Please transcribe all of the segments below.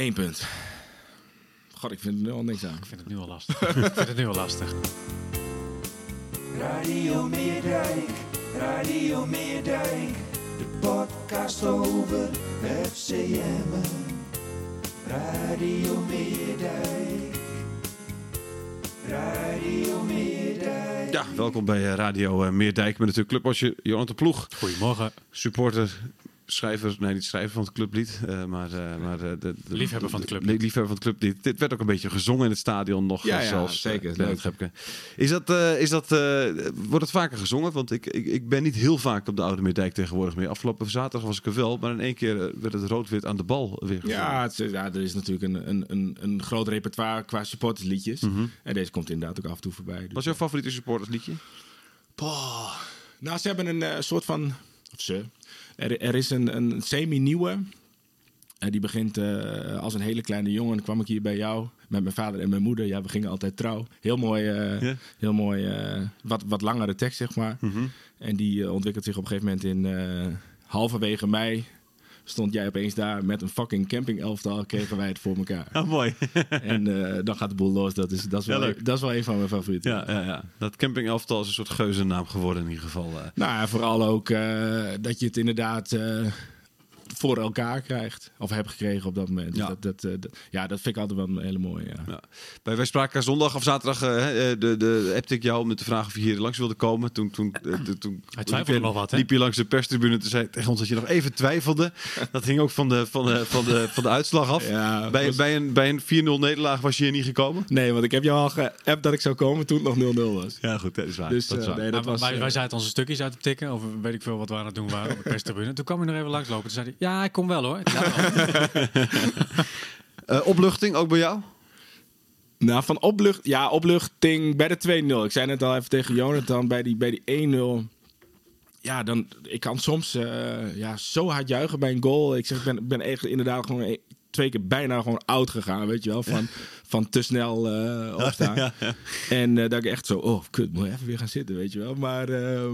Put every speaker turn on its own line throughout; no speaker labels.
Eén punt. God, ik vind er nu al niks aan.
Ik vind het nu al lastig. ik vind het nu al lastig.
Radio Meerdijk, Radio Meerdijk, de podcast over FCM. Radio Meerdijk, Radio Meerdijk.
Ja, welkom bij eh, Radio uh, Meerdijk met natuurlijk clubwatcher Jonathan Ploeg.
Goedemorgen.
Supporter, schrijver, nee niet schrijver van het clublied, uh, maar, uh, maar de, de,
liefhebber van het clublied.
Nee, liefhebber van het clublied. Dit werd ook een beetje gezongen in het stadion nog.
Ja, ja
zelfs,
zeker.
Leuk. Is dat, is dat wordt het vaker gezongen? Want ik, ik, ik ben niet heel vaak op de Oude Meerdijk tegenwoordig meer. Afgelopen zaterdag was ik er wel, maar in één keer werd het rood-wit aan de bal weer gezongen.
Ja, het, ja er is natuurlijk een, een, een, een groot repertoire qua supportersliedjes.
Mhm.
Mm -hmm. En deze komt inderdaad ook af en toe voorbij. Dus
Wat is jouw favoriete supportersliedje?
Boah. Nou, ze hebben een soort van... Of ze... Er, er is een, een semi-nieuwe. Uh, die begint uh, als een hele kleine jongen. Dan kwam ik hier bij jou met mijn vader en mijn moeder. Ja, we gingen altijd trouw. Heel mooi, uh, yeah. heel mooi wat, wat langere tekst, zeg maar.
Mm -hmm.
En die ontwikkelt zich op een gegeven moment in halverwege mei. Stond jij opeens daar met een fucking camping elftal, kregen wij het voor elkaar.
Oh, mooi.
en dan gaat de boel los. Dat is, dat is, wel,
ja,
dat is wel een van mijn favorieten.
Ja, ja, ja. Dat camping elftal is een soort geuzennaam geworden in ieder geval.
Nou ja, vooral ook uh, dat je het inderdaad uh, voor elkaar krijgt. Of heb gekregen op dat moment.
Ja,
dat, dat, uh, dat, ja, dat vind ik altijd wel een hele mooie. Ja.
Ja. Bij, wij spraken zondag of zaterdag, uh, de, de, appte ik jou om te vragen of je hier langs wilde komen. Toen, toen, uh, toen
Hij twijfelde
liep,
nog wat, hè?
liep je langs de perstribune en toen zei tegen ons dat je nog even twijfelde. dat hing ook van de, van de, van de, van de uitslag af.
Ja,
bij,
was...
bij een, bij een 4-0 nederlaag was je hier niet gekomen?
Nee, want ik heb jou al geappt dat ik zou komen toen het nog 0-0 was.
Ja, goed, dat is waar.
Dus,
dat is waar.
nee, dat
maar,
was,
wij, wij zaten onze stukjes uit te tikken, of weet ik veel wat we aan het doen waren op de perstribune. Toen kwam hij nog even langslopen. Toen zei hij, ja, ik kom wel hoor.
uh, opluchting ook bij jou?
Nou, van oplucht, ja, opluchting bij de 2-0. Ik zei net al even tegen Jonathan bij die, bij die 1-0. Ja, dan, ik kan soms uh, ja, zo hard juichen bij een goal. Ik zeg, ik ben, ben echt inderdaad gewoon een, twee keer bijna gewoon oud gegaan, weet je wel. Van, van te snel uh, opstaan.
Ja, ja, ja.
En uh, dat ik echt zo, oh, kut, moet even weer gaan zitten, weet je wel. Maar uh,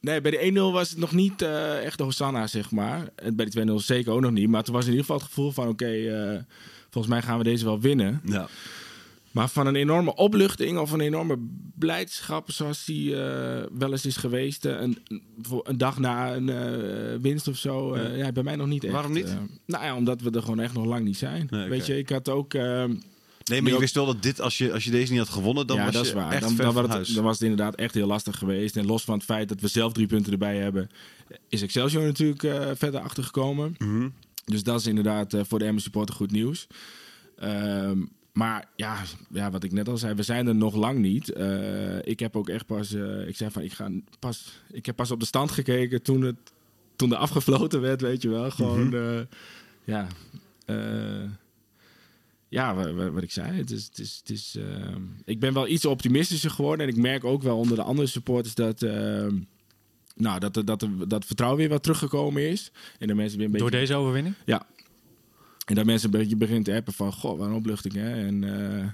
nee, bij de 1-0 was het nog niet uh, echt de Hosanna, zeg maar. En bij de 2-0 zeker ook nog niet. Maar toen was in ieder geval het gevoel van, oké, okay, volgens mij gaan we deze wel winnen.
Ja.
Maar van een enorme opluchting of een enorme blijdschap, zoals die uh, wel eens is geweest, een, een, dag na een winst of zo, ja. ja. bij mij nog niet echt.
Waarom niet?
nou ja, omdat we er gewoon echt nog lang niet zijn.
Nee,
Weet
okay.
je, ik had ook.
Nee, maar je ook... wist wel dat dit, als je, als je deze niet had gewonnen, dan
ja,
was
dat
je
is waar.
echt
dan,
ver
dan,
van
het, dan was het inderdaad echt heel lastig geweest. En los van het feit dat we zelf drie punten erbij hebben, is Excelsior natuurlijk verder achtergekomen.
Mm -hmm.
Dus dat is inderdaad voor de Emmen supporter goed nieuws. Um, maar ja, ja, wat ik net al zei, we zijn er nog lang niet. Uh, ik heb ook echt pas, ik zei van, ik ga pas, ik heb pas op de stand gekeken toen het, toen er afgefloten werd, weet je wel. Gewoon, mm -hmm. uh, ja, ja, wat, wat, ik zei, het is, het is, het is ik ben wel iets optimistischer geworden en ik merk ook wel onder de andere supporters dat. nou, dat, dat, dat, dat vertrouwen weer wat teruggekomen is. En de mensen weer een beetje...
Door deze overwinning?
Ja, en dat mensen een beetje beginnen te appen van... Goh, wat een opluchting, hè? En uh,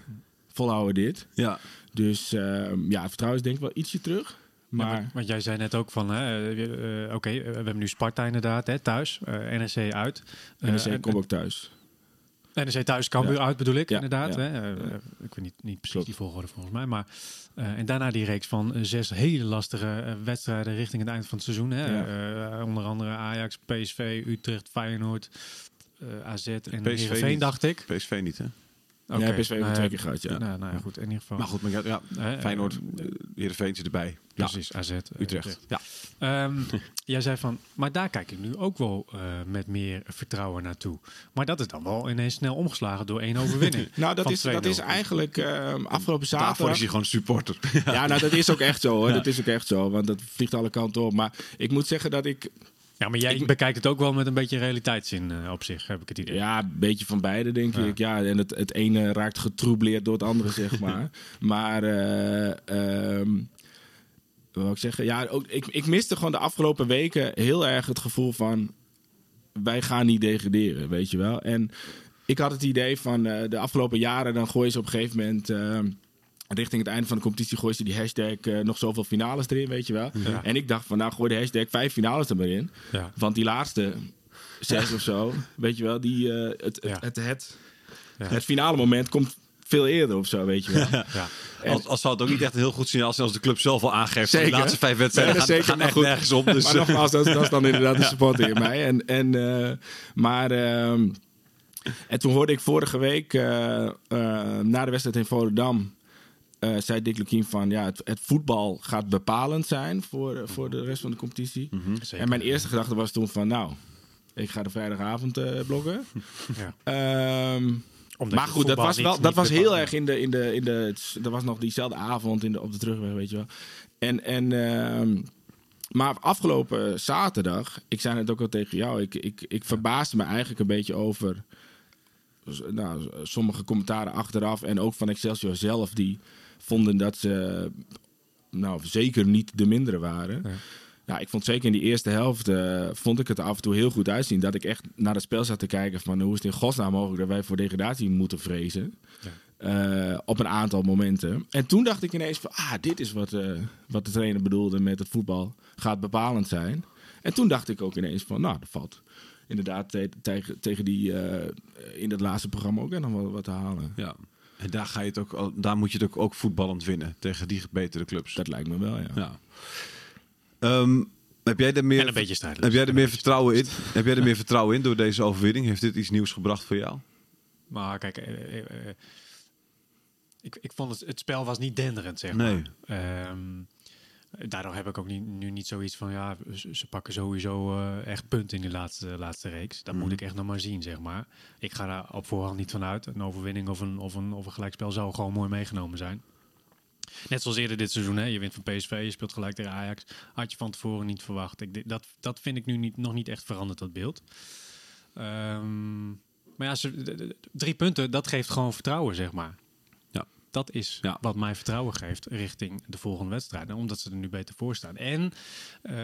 volhouden dit.
Ja.
Dus uh, ja, het vertrouwen is denk ik wel ietsje terug. Maar...
Ja, want jij zei net ook van... Uh, Oké, okay, we hebben nu Sparta inderdaad, hè, thuis. NEC uit.
NEC komt ook thuis.
NEC thuis, Cambuur uit bedoel ik,
ja,
inderdaad. Hè? ik weet niet, niet precies Klopt. die volgorde volgens mij. Maar, en daarna die reeks van zes hele lastige wedstrijden... richting het eind van het seizoen. Hè? onder andere Ajax, PSV, Utrecht, Feyenoord... eh, AZ en
PSV
Heerenveen,
niet.
dacht ik.
PSV niet, hè?
Oké,
Ja, PSV
nou
twee
ja,
keer gehad, ja.
Nou, nou ja, goed, in ieder geval.
Maar goed, maar ja, ja, Feyenoord,
eh,
uh, Heerenveen zit erbij. Ja,
Precies, AZ. eh,
Utrecht. Ja.
Ehm, jij zei van, maar daar kijk ik nu ook wel eh, met meer vertrouwen naartoe. Maar dat is dan wel ineens snel omgeslagen door één overwinning.
Nou, dat is, dat
2-0.
is eigenlijk ehm, afgelopen
Daarvoor
zaterdag...
is hij gewoon supporter.
Ja, nou, dat is ook echt zo hoor.
Ja.
Dat is ook echt zo, want dat vliegt alle kanten op. Maar ik moet zeggen dat ik
Ja, maar jij
Ik-
bekijkt het ook wel met een beetje realiteitszin eh, op zich, heb ik het idee.
Ja, een beetje van beide, denk
Ja.
ik. Ja, en het, het ene raakt getroubleerd door het andere, zeg maar. maar, eh ehm, wat wil ik zeggen? Ja, ook, ik, ik miste gewoon de afgelopen weken heel erg het gevoel van... wij gaan niet degraderen, weet je wel. En ik had het idee van eh, de afgelopen jaren... dan gooien ze op een gegeven moment... richting het einde van de competitie gooien ze die hashtag eh, nog zoveel finales erin, weet je wel.
Ja.
En ik dacht van, nou gooi de hashtag vijf finales er maar in.
Ja.
Want die laatste zes of zo, weet je wel, die, eh, het, het,
Ja.
het, het,
Ja.
het finale moment komt veel eerder of zo, weet je wel.
Ja.
Als, als zou het ook niet echt een heel goed signaal zijn als de club zelf al aangeeft.
Zeker.
De laatste vijf wedstrijden
Nee,
gaan,
zeker,
gaan
maar
echt
goed.
nergens om. Dus,
maar nogmaals, dat, is- dat is dan inderdaad de supporter in mij. En, en, eh, maar, ehm, en toen hoorde ik vorige week, eh, eh, na de wedstrijd in Volendam, eh, zei Dick Lukien van, ja, het, het voetbal gaat bepalend zijn voor, eh, voor de rest van de competitie.
Zeker.
En mijn eerste gedachte was toen van, nou, ik ga de vrijdagavond eh, blokken.
Ja.
Ehm, maar goed, dat was,
niet-
wel, dat was heel erg in de, in de, in de. Dat was nog diezelfde avond in de, op de terugweg, weet je wel. En, en, ehm, maar afgelopen zaterdag, ik zei het ook al tegen jou, ik, ik, ik verbaasde me eigenlijk een beetje over nou, sommige commentaren achteraf en ook van Excelsior zelf, die vonden dat ze nou, zeker niet de mindere waren.
Ja.
Ja, ik vond zeker in die eerste helft eh, vond ik het er af en toe heel goed uitzien. Dat ik echt naar het spel zat te kijken van hoe is het in godsnaam mogelijk dat wij voor degradatie moeten vrezen. Eh, op een aantal momenten. En toen dacht ik ineens van, ah, dit is wat, eh, wat de trainer bedoelde met het voetbal gaat bepalend zijn. En toen dacht ik ook ineens van, nou, dat valt inderdaad te- tegen, tegen die in het laatste programma ook nog wel wat te halen.
ja. En daar, ga je het ook, daar moet je het ook, ook voetballend winnen tegen die betere clubs.
Dat lijkt me wel, ja.
Ja. Ehm, heb jij er meer,
En een beetje strijdelijk.
heb jij er meer vertrouwen in? heb jij er meer vertrouwen in door deze overwinning? Heeft dit iets nieuws gebracht voor jou?
Maar kijk, eh, eh, eh, ik, ik vond het, het spel was niet denderend, zeg
Nee.
maar. Ehm, daardoor heb ik ook niet, nu niet zoiets van, ja, ze, ze pakken sowieso eh, echt punten in die laatste, laatste reeks. Dat
Mhm.
moet ik echt nog maar zien, zeg maar. Ik ga daar op voorhand niet van uit. Een overwinning of een, of een, of een gelijkspel zou gewoon mooi meegenomen zijn. Net zoals eerder dit seizoen, hè? je wint van PSV, je speelt gelijk tegen Ajax. Had je van tevoren niet verwacht. Ik, dat, dat vind ik nu niet, nog niet echt veranderd, dat beeld. Ehm, maar ja, ze, drie punten, dat geeft gewoon vertrouwen, zeg maar. Dat is
Ja.
wat mij vertrouwen geeft richting de volgende wedstrijden. Omdat ze er nu beter voor staan. En eh,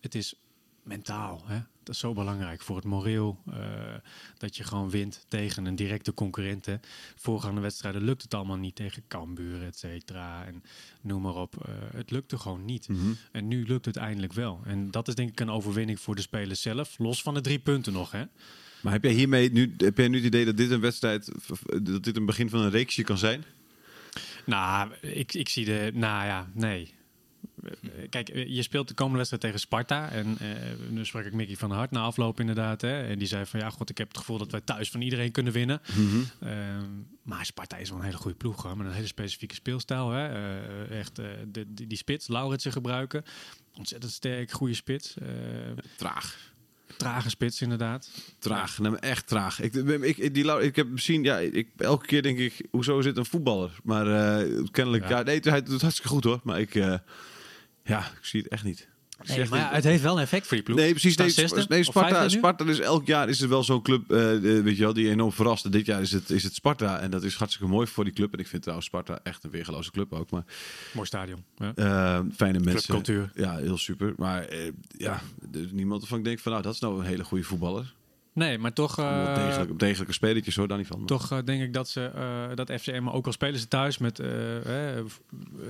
het is mentaal. Hè? Dat is zo belangrijk voor het moreel. eh, dat je gewoon wint tegen een directe concurrent. hè. Voorgaande wedstrijden lukt het allemaal niet tegen Cambuur, et cetera. En noem maar op. Eh, het lukte gewoon niet. En nu lukt het eindelijk wel. En dat is denk ik een overwinning voor de spelers zelf. Los van de drie punten nog. Hè?
Maar heb jij hiermee nu, heb jij nu het idee dat dit een wedstrijd, dat dit een begin van een reeksje kan zijn?
Nou, ik, ik zie de. Nou ja, nee. Kijk, je speelt de komende wedstrijd tegen Sparta. En eh, nu sprak ik Mickey van Hart na afloop inderdaad. Hè, en die zei van ja, god, ik heb het gevoel dat wij thuis van iedereen kunnen winnen. Ehm, maar Sparta is wel een hele goede ploeg hoor, met een hele specifieke speelstijl. Hè. Eh, echt eh, de, die, die spits, Lauritsen gebruiken. Ontzettend sterk, goede spits. Eh,
Traag.
Trage spits inderdaad.
Traag, nee, echt traag. Ik, ik, die, ik heb gezien, ja, ik, elke keer denk ik, hoezo dit een voetballer? Maar eh, kennelijk, ja.
Ja.
nee, hij doet het hartstikke goed hoor. Maar ik, eh, ja, ik zie het echt niet.
Nee, maar het heeft wel een effect voor die ploeg.
Nee, precies. Nee,
zesde
Sparta? Sparta is elk jaar is er wel zo'n club, eh, weet je wel, die enorm verrast. Dit jaar is het, is het Sparta en dat is hartstikke mooi voor die club. En ik vind trouwens Sparta echt een weergeloze club ook. Maar
Mooi stadion. Ja.
eh, fijne mensen.
Clubcultuur.
Ja, heel super. Maar eh, ja, er is niemand waarvan ik denk van, nou, dat is nou een hele goede voetballer.
Nee, maar toch...
Allemaal
eh,
degelijke, degelijke spelletjes hoor, daar niet van.
Toch eh, denk ik dat ze eh, dat FCM, ook al spelen ze thuis met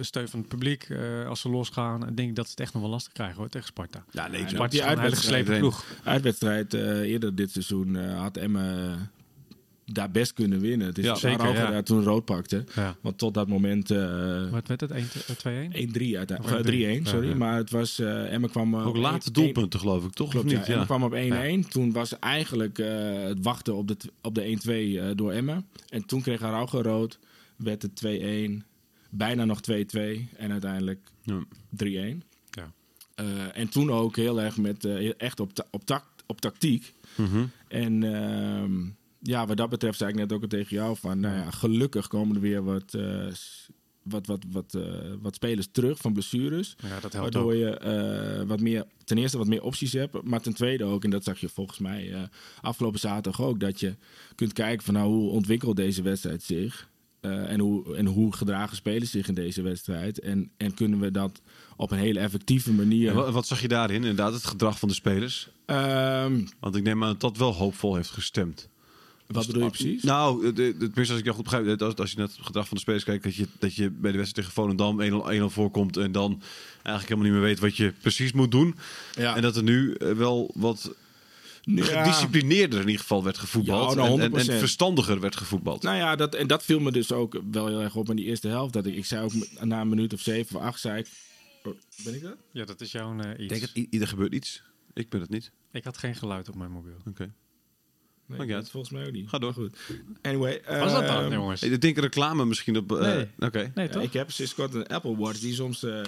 steun van het publiek, eh, als ze losgaan, denk ik dat ze het echt nog wel lastig krijgen hoor tegen Sparta.
Ja, nee,
Sparta
die
is een hele
uitwedstrijd
geslepen ploeg.
Uitwedstrijd eh, eerder dit seizoen eh, had Emmen daar best kunnen winnen. Het is
Ja,
zeker, ja.
daar toen rood pakte.
Ja.
Want tot dat moment eh
Wat werd het? 1, 2-1?
1-3 uiteindelijk.
Of
Of, 3-1,
1-3,
sorry. Maar het was... eh Emma kwam... eh,
Ook late
1-1.
doelpunten, geloof ik, toch?
Klopt,
niet?
Emma
Ja.
kwam op 1-1. Toen was eigenlijk eh, het wachten op de, op de 1-2 eh, door Emma. En toen kreeg Araujo rood. Werd het 2-1. Bijna nog 2-2. En uiteindelijk
Ja.
3-1.
Ja.
Eh, en toen ook heel erg met, eh, echt op, ta- op, tact, op tactiek.
Mhm.
En ehm, ja, wat dat betreft zei ik net ook al tegen jou van... Nou ja, gelukkig komen er weer wat, eh, wat, wat, wat, eh, wat spelers terug van blessures.
Ja, dat helpt
Waardoor
ook.
je eh, wat meer, ten eerste wat meer opties hebt. Maar ten tweede ook, en dat zag je volgens mij afgelopen zaterdag ook... dat je kunt kijken van nou, hoe ontwikkelt deze wedstrijd zich... En, hoe, en hoe gedragen spelers zich in deze wedstrijd? En, en kunnen we dat op een hele effectieve manier...
Wat zag je daarin? Inderdaad, het gedrag van de spelers.
Ehm,
Want ik neem aan dat dat wel hoopvol heeft gestemd.
Wat bedoel je precies?
Nou, het- het- tenminste als ik jou goed begrijp, als, als je naar het gedrag van de spelers kijkt, dat je, dat je bij de wedstrijd tegen Volendam 1-0 1-0 voorkomt en dan eigenlijk helemaal niet meer weet wat je precies moet doen.
Ja.
En dat er nu eh, wel wat
Ja.
gedisciplineerder in ieder geval werd gevoetbald.
Ja, nou,
en, en, en
100%.
verstandiger werd gevoetbald.
Nou ja, dat, en dat viel me dus ook wel heel erg op in die eerste helft. Dat ik, ik zei ook na een minuut of zeven of acht, zei ik... Oh, ben ik dat?
Ja, dat is jouw eh, iets.
ik denk dat ieder gebeurt iets. Ik ben het niet.
Ik had geen geluid op mijn mobiel.
Oké.
Nee, dat volgens mij ook niet.
Ga door.
Goed. Anyway.
Was dat dan,
ehm,
jongens?
Ik denk reclame misschien op. eh,
Nee.
Oké.
Nee,
ja,
toch?
ik heb sinds kort een Apple Watch die soms... eh,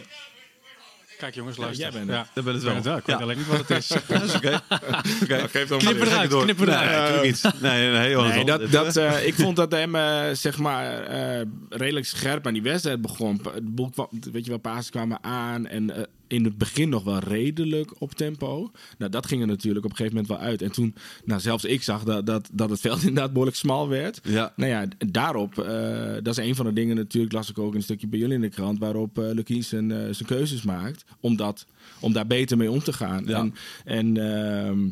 Kijk jongens,
Ja,
luister.
jij bent het.
Ja,
Dan ben
ik
het wel.
het wel. Ik weet
Ja.
alleen niet wat het is.
Dat is oké. Oké.
Nou, geef dan
Knip
maar
eruit,
door.
knip eruit.
Nee, niet. Nee, nee,
Nee, dat, dat, eh, ik vond dat hem eh, zeg maar eh, redelijk scherp aan die wedstrijd begon. Boel kwam, weet je wel, pasen kwamen aan en eh, in het begin nog wel redelijk op tempo. Nou, dat ging er natuurlijk op een gegeven moment wel uit. En toen, nou, zelfs ik zag dat, dat, dat het veld inderdaad behoorlijk smal werd.
Ja.
Nou ja, daarop, eh, dat is een van de dingen natuurlijk, las ik ook een stukje bij jullie in de krant, waarop Lukien zijn, eh, zijn keuzes maakt. Om, dat, om daar beter mee om te gaan.
Ja.
En, en ehm,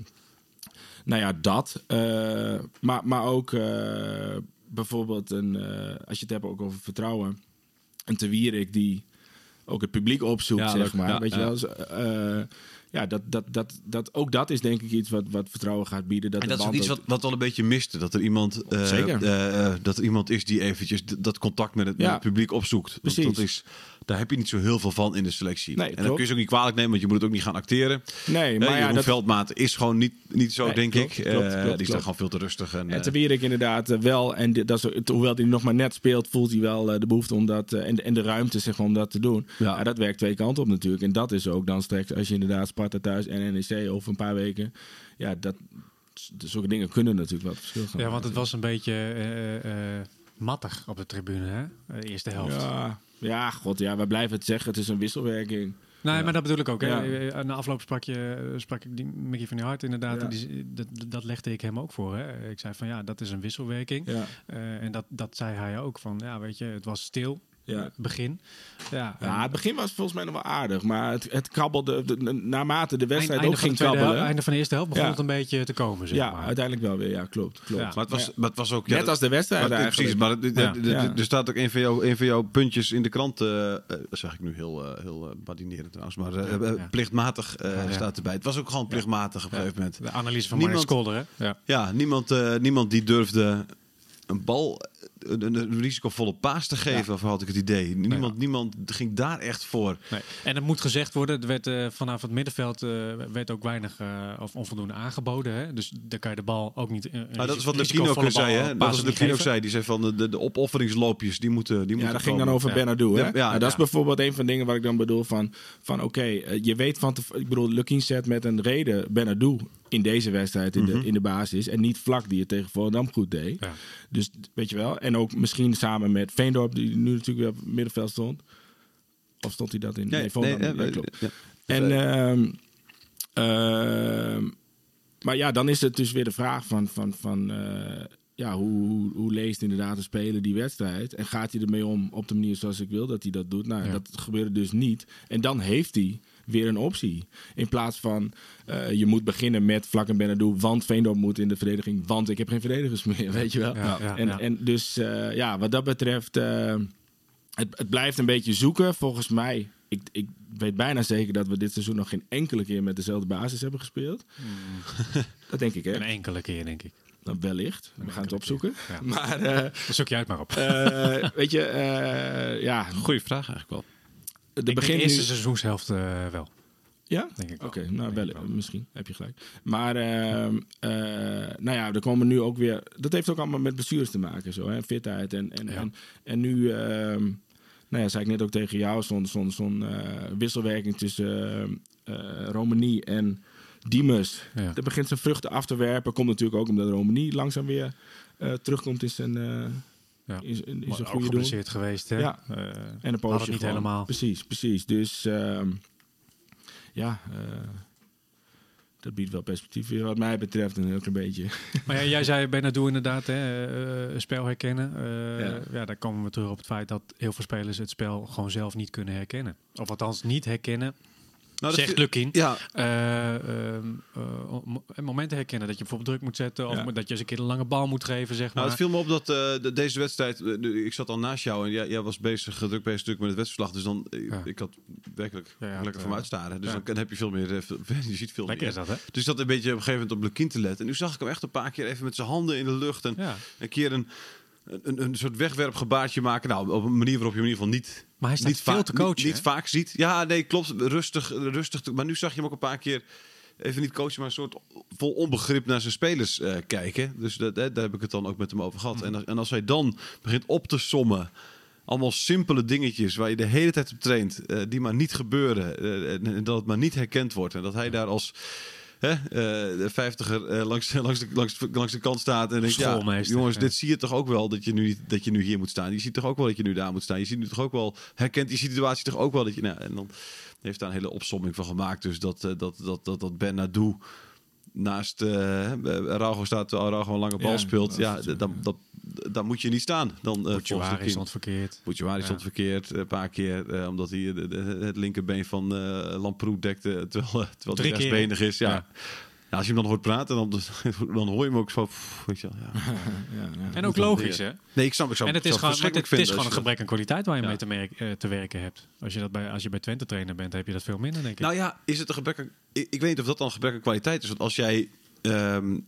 nou ja, dat. maar, maar ook bijvoorbeeld, een, als je het hebt ook over vertrouwen, een Te Wierik die ook het publiek opzoekt,
Ja,
zeg
leuk.
maar.
Ja,
weet je wel? Dus, eh, ja, dat, dat, dat, dat, ook dat is denk ik iets wat, wat vertrouwen gaat bieden. Dat
En dat is ook iets wat, wat al een beetje miste. Dat er iemand, eh,
Zeker.
eh, dat er iemand is die eventjes dat contact met het, met
Ja.
het publiek opzoekt. Want
Precies.
Dat is, daar heb je niet zo heel veel van in de selectie.
Nee,
en dan kun je ze ook niet kwalijk nemen, want je moet het ook niet gaan acteren.
Nee,
Maar
maar ja,
Jeroen
dat,
Veldmaat is gewoon niet, niet zo,
Nee,
denk
klopt,
ik.
klopt,
Eh,
klopt,
die is daar gewoon veel te rustig. En,
En
eh,
te Wierik inderdaad eh, wel. En dit- dat is, hoewel hij nog maar net speelt, voelt hij wel eh, de behoefte om dat. eh, en, de- en de ruimte zeg maar, om dat te doen.
Ja.
Ja. dat werkt twee kanten op natuurlijk. En dat is ook dan straks als je inderdaad Sparta thuis en NEC over een paar weken. Ja, dat, zulke dingen kunnen natuurlijk wel het verschil gaan
Ja, want het was een beetje eh, eh, mattig op de tribune, hè? De eerste helft.
Ja, ja, god, ja, we blijven het zeggen. Het is een wisselwerking.
Nee,
Ja.
maar dat bedoel ik ook. Hè?
Ja.
Eh, Na afloop sprak, je, sprak ik die Mickey van der Hart inderdaad.
Ja.
en Die, dat, dat legde ik hem ook voor. Hè? Ik zei van ja, dat is een wisselwerking. Eh, en dat, dat zei hij ook van ja, weet je, het was stil.
Ja.
Het begin. Ja,
Ja, het begin was volgens mij nog wel aardig, maar het, het kabbelde de- de- naarmate de wedstrijd
einde
ook
van de
ging kabbelen.
hel- einde van de eerste helft begon
Ja.
het een beetje te komen, zeg
ja,
maar.
uiteindelijk wel weer. Ja, klopt. klopt.
Ja.
maar, het was,
Ja.
maar het was ook... ja,
Net als de wedstrijd
maar,
eigenlijk.
Precies, maar er staat ook een van, jou, een van jouw puntjes in de krant. eh, eh, dat zeg ik nu heel, eh, heel badinerend trouwens. Maar
Ja.
plichtmatig eh,
Ja.
staat erbij. Het was ook gewoon plichtmatig op een gegeven moment.
De analyse van
Niemand-
Mark Skolder, hè? Ja.
Ja, niemand, eh, niemand die durfde een bal, een, een- een risicovolle paas te geven, of had ik het idee. Niemand, niemand ging daar echt voor.
Nee. En het moet gezegd worden, er werd eh, vanaf het middenveld eh, werd ook weinig eh, of onvoldoende aangeboden. Hè? Dus daar kan je de bal ook niet. eh,
Nou, dat is wat
risicovolle
Lukien ook
bal-
zei. Hè? Dat is
geven.
zei. Die zei van de, de, de opofferingsloopjes, die moeten die
Ja,
moeten
dat ging dan over
Ja.
Benadou. Hè?
Ja, ja,
Nou, dat
ja.
is bijvoorbeeld een van de dingen waar ik dan bedoel van... van oké, je weet van... te- Ik bedoel, Lukien zet met een reden Benadou in deze wedstrijd in,
Mhm.
de, in de basis. En niet vlak die het tegen Volendam goed deed.
Ja.
Dus weet je wel. En ook misschien samen met Veendorp, die nu natuurlijk weer op het middenveld stond. Of stond hij dat in? Nee, Volendam.
nee,
Ja,
eh,
klopt.
ja.
En, ehm, ehm, maar ja, dan is het dus weer de vraag van, van, van eh, ja, hoe, hoe, hoe leest inderdaad de speler die wedstrijd? En gaat hij ermee om op de manier zoals ik wil dat hij dat doet? Nou, dat gebeurde dus niet. En dan heeft hij weer een optie. In plaats van eh, je moet beginnen met Vlak en Benadou, want Veendorp moet in de verdediging, want ik heb geen verdedigers meer, weet je wel?
Ja, ja,
en,
ja.
en dus eh, ja, wat dat betreft, eh, het, het blijft een beetje zoeken. Volgens mij ik, ik weet bijna zeker dat we dit seizoen nog geen enkele keer met dezelfde basis hebben gespeeld. dat denk ik, hè?
Een enkele keer, denk ik.
Nou, wellicht. We gaan het opzoeken.
Ja.
Maar eh,
Dan zoek je uit maar op.
eh, weet je, eh, ja,
Goeie vraag eigenlijk wel.
De begin
de eerste
nu...
seizoenshelft eh, wel.
Ja?
Denk ik.
Oké, nou wel, misschien heb je gelijk. Maar ehm, eh, nou ja, er komen nu ook weer. Dat heeft ook allemaal met blessures te maken, zo hè, fitheid en en,
Ja.
en, en nu. ehm, nou ja, zei ik net ook tegen jou, zo'n zo'n eh, wisselwerking tussen eh eh, Romani en Diemers.
Ja.
Dat begint zijn vruchten af te werpen. Komt natuurlijk ook omdat Romani langzaam weer terugkomt in zijn,
Ja. Maar
zijn
ook
goede doen.
geblesseerd geweest, hè?
Ja.
Eh,
En een poosje
niet
gewoon.
helemaal.
Precies, precies. Dus ehm, ja, eh, dat biedt wel perspectief weer wat mij betreft een heel klein beetje.
Maar ja, jij zei Benadou inderdaad, hè, eh, spel herkennen. Eh,
Ja.
ja. daar komen we terug op het feit dat heel veel spelers het spel gewoon zelf niet kunnen herkennen. Of althans niet herkennen,
Nou, dat
zegt Lukin.
Ja,
Eh, ehm, eh, mo- momenten herkennen dat je bijvoorbeeld druk moet zetten. Of
Ja.
dat je eens een keer een lange bal moet geven, zeg maar.
Nou, het viel me op dat eh, de- deze wedstrijd. ik zat al naast jou en jij, jij was bezig, druk bezig natuurlijk met het wedstrijdverslag. Dus dan.
Ja.
Ik had werkelijk lekker van me uitstaren. Dus dan, heb je veel meer. je ziet veel
Lekker is
meer.
dat, hè?
Dus zat een beetje op een gegeven moment op Lukien te letten. En nu zag ik hem echt een paar keer even met zijn handen in de lucht. En
Ja.
een keer een, een, een soort wegwerpgebaartje maken. Nou, op een manier waarop je hem in ieder geval niet.
Maar hij staat
niet
veel te coachen,
Niet, niet vaak ziet. Ja, nee, klopt. Rustig, rustig. Maar nu zag je hem ook een paar keer. Even niet coachen, maar een soort vol onbegrip naar zijn spelers eh, kijken. Dus dat, daar heb ik het dan ook met hem over gehad.
Mhm.
En, als, en als hij dan begint op te sommen. Allemaal simpele dingetjes waar je de hele tijd op traint. eh, die maar niet gebeuren. eh, en, en dat het maar niet herkend wordt. En dat hij daar als hè, eh, de vijftiger eh, langs, langs, de, langs, langs de kant staat. En denkt, ja, jongens, dit zie je toch ook wel dat je, nu, dat je nu hier moet staan. Je ziet toch ook wel dat je nu daar moet staan. Je ziet nu toch ook wel, herkent die situatie toch ook wel dat je... Nou, en dan heeft daar een hele opsomming van gemaakt. Dus dat, eh, dat, dat, dat, dat Ben Nadou naast uh, Araujo staat, terwijl Araujo een lange bal
Ja,
speelt. Ja,
is
dat, dat, moet je niet staan. Dan, uh,
Bouchouari stond verkeerd.
Bouchouari
Ja.
stond verkeerd een paar keer. eh, omdat hij de- de- het linkerbeen van eh Lamproe dekte. Terwijl, eh, terwijl hij rechtsbenig is. Ja.
Ja.
Ja, als je hem dan hoort praten, dan, dan hoor je hem ook zo... pff, Weet je wel, ja.
ja, ja.
En ook logisch, hè?
Nee, ik snap ik zou
En het is gewoon, het, het is gewoon een gebrek aan kwaliteit waar je
Ja.
mee te, merk- eh, te werken hebt. Als je, dat bij, als je bij Twente trainer bent, heb je dat veel minder, denk ik.
Nou ja, is het een gebrek aan... Ik, ik weet niet of dat dan een gebrek aan kwaliteit is. Want als jij... ehm,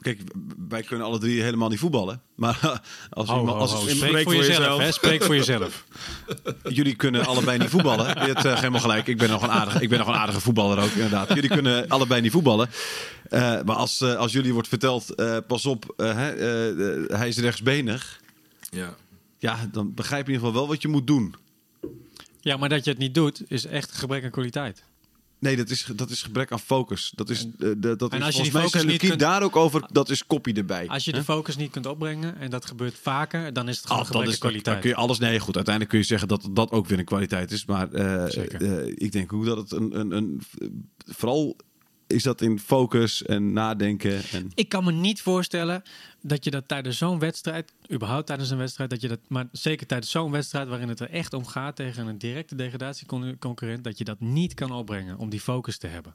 kijk, wij kunnen alle drie helemaal niet voetballen. Maar als, iemand-
ho,
als
Spreek voor jezelf, hè? Spreek voor jezelf.
jullie kunnen allebei niet voetballen. Je hebt eh, helemaal gelijk. Ik ben nog een aardige, ik ben nog een aardige voetballer ook, inderdaad. Jullie kunnen allebei niet voetballen. Eh, maar als, eh, als jullie wordt verteld, eh, pas op, eh, hè, eh, eh, hij is rechtsbenig.
Ja.
Ja, dan begrijp je in ieder geval wel wat je moet doen.
Ja, maar dat je het niet doet, is echt gebrek aan kwaliteit.
Nee, dat is, dat is gebrek aan focus. Dat is, eh, dat dat
en
is
als je
volgens
die
mij
focus niet kunt-
daar ook over, dat is kopie erbij.
Als je de focus niet kunt opbrengen, en dat gebeurt vaker, dan is het gewoon gebrek
is,
aan
dan
kwaliteit.
kun je alles. Nee, goed. Uiteindelijk kun je zeggen dat dat ook weer een kwaliteit is. Maar eh, eh, ik denk ook dat het een, een, een. Vooral is dat in focus en nadenken. En,
Ik kan me niet voorstellen dat je dat tijdens zo'n wedstrijd, überhaupt tijdens een wedstrijd, dat je dat, maar zeker tijdens zo'n wedstrijd waarin het er echt om gaat tegen een directe degradatieconcurrent, dat je dat niet kan opbrengen om die focus te hebben.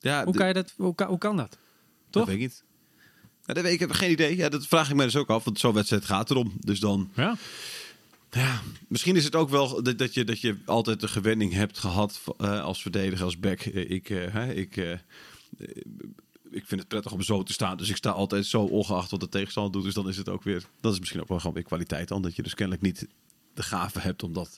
ja,
Hoe kan, je dat, hoe, kan, hoe kan dat?
dat
toch?
weet ik niet. Ja, dat weet ik, ik heb geen idee. Ja, dat vraag ik me dus ook af. Want zo'n wedstrijd gaat erom. Dus dan.
Ja.
Ja, misschien is het ook wel dat, dat, je, dat je altijd de gewenning hebt gehad eh, als verdediger, als back. Eh, ik, eh, hè, ik, ik vind het prettig om zo te staan. Dus ik sta altijd zo ongeacht wat de tegenstander doet. Dus dan is het ook weer... Dat is misschien ook wel gewoon weer kwaliteit dan. Dat je dus kennelijk niet de gave hebt om dat,